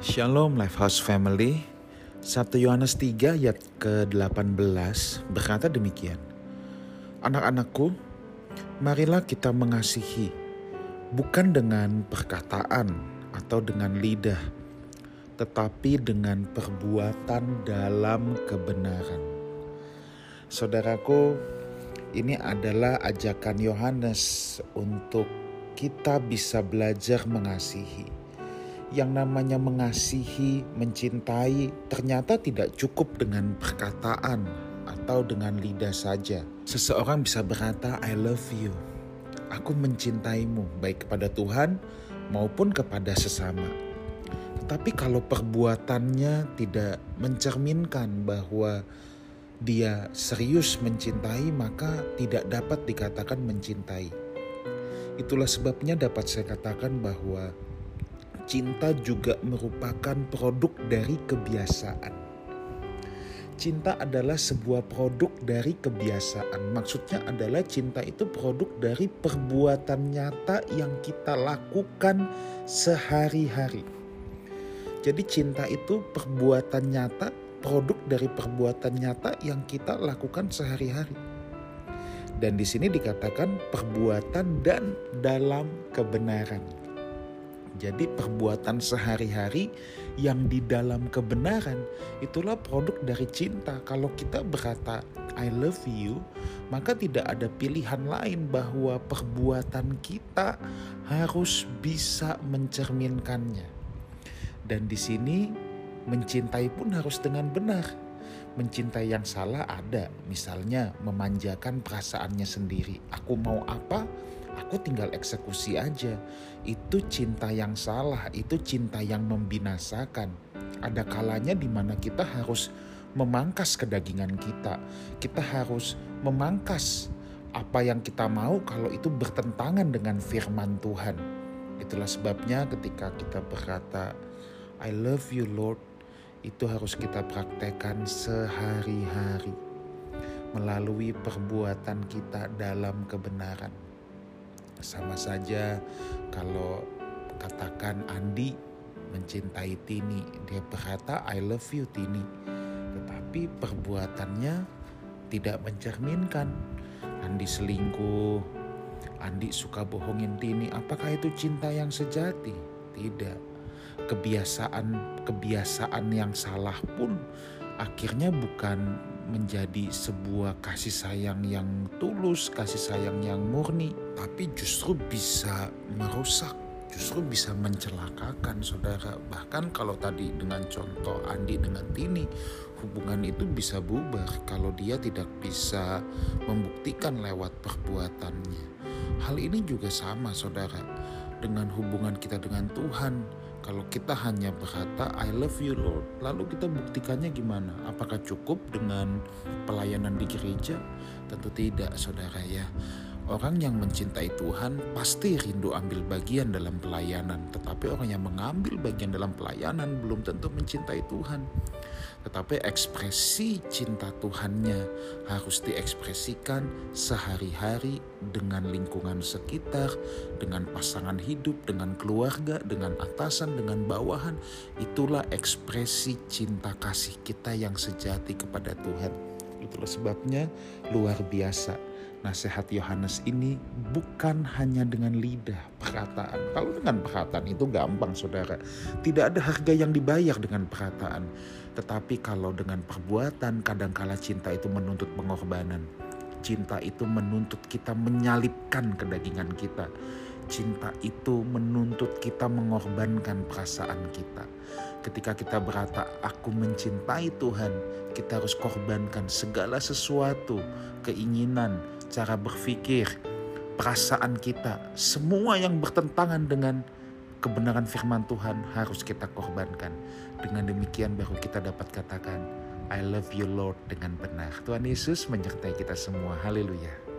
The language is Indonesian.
Shalom Lifehouse Family. Sabtu Yohanes 3 ayat ke-18 berkata demikian. Anak-anakku, marilah kita mengasihi bukan dengan perkataan atau dengan lidah, tetapi dengan perbuatan dalam kebenaran. Saudaraku, ini adalah ajakan Yohanes untuk kita bisa belajar mengasihi yang namanya mengasihi, mencintai, ternyata tidak cukup dengan perkataan atau dengan lidah saja. Seseorang bisa berkata, "I love you." Aku mencintaimu, baik kepada Tuhan maupun kepada sesama. Tetapi kalau perbuatannya tidak mencerminkan bahwa dia serius mencintai, maka tidak dapat dikatakan mencintai. Itulah sebabnya dapat saya katakan bahwa cinta juga merupakan produk dari kebiasaan. Cinta adalah sebuah produk dari kebiasaan. Maksudnya adalah cinta itu produk dari perbuatan nyata yang kita lakukan sehari-hari. Jadi cinta itu perbuatan nyata, produk dari perbuatan nyata yang kita lakukan sehari-hari. Dan di sini dikatakan perbuatan dan dalam kebenaran. Jadi perbuatan sehari-hari yang di dalam kebenaran itulah produk dari cinta. Kalau kita berkata I love you, maka tidak ada pilihan lain bahwa perbuatan kita harus bisa mencerminkannya. Dan di sini mencintai pun harus dengan benar. Mencintai yang salah ada, misalnya memanjakan perasaannya sendiri. Aku mau apa? Aku tinggal eksekusi aja. Itu cinta yang salah, itu cinta yang membinasakan. Ada kalanya di mana kita harus memangkas kedagingan kita. Kita harus memangkas apa yang kita mau kalau itu bertentangan dengan firman Tuhan. Itulah sebabnya ketika kita berkata, I love you Lord, itu harus kita praktekkan sehari-hari melalui perbuatan kita dalam kebenaran. Sama saja kalau katakan Andi mencintai Tini, dia berkata I love you Tini. Tetapi perbuatannya tidak mencerminkan. Andi selingkuh, Andi suka bohongin Tini. Apakah itu cinta yang sejati? Tidak. Kebiasaan kebiasaan yang salah pun akhirnya bukan menjadi sebuah kasih sayang yang tulus, kasih sayang yang murni, tapi justru bisa merusak, justru bisa mencelakakan saudara. Bahkan kalau tadi dengan contoh Andi dengan Tini, hubungan itu bisa bubar kalau dia tidak bisa membuktikan lewat perbuatannya. Hal ini juga sama saudara dengan hubungan kita dengan Tuhan kalau kita hanya berkata I love you Lord, lalu kita buktikannya gimana? Apakah cukup dengan pelayanan di gereja? Tentu tidak, saudara ya. Orang yang mencintai Tuhan pasti rindu ambil bagian dalam pelayanan, tetapi orang yang mengambil bagian dalam pelayanan belum tentu mencintai Tuhan. Tetapi ekspresi cinta Tuhannya harus diekspresikan sehari-hari dengan lingkungan sekitar, dengan pasangan hidup, dengan keluarga, dengan atasan, dengan bawahan. Itulah ekspresi cinta kasih kita yang sejati kepada Tuhan. Itulah sebabnya luar biasa nasihat Yohanes ini bukan hanya dengan lidah perkataan. Kalau dengan perkataan itu gampang saudara. Tidak ada harga yang dibayar dengan perkataan. Tetapi kalau dengan perbuatan kadangkala cinta itu menuntut pengorbanan. Cinta itu menuntut kita menyalipkan kedagingan kita. Cinta itu menuntut kita mengorbankan perasaan kita. Ketika kita berkata, "Aku mencintai Tuhan," kita harus korbankan segala sesuatu, keinginan, cara berpikir, perasaan kita, semua yang bertentangan dengan kebenaran firman Tuhan harus kita korbankan. Dengan demikian baru kita dapat katakan, I love you Lord dengan benar. Tuhan Yesus menyertai kita semua. Haleluya.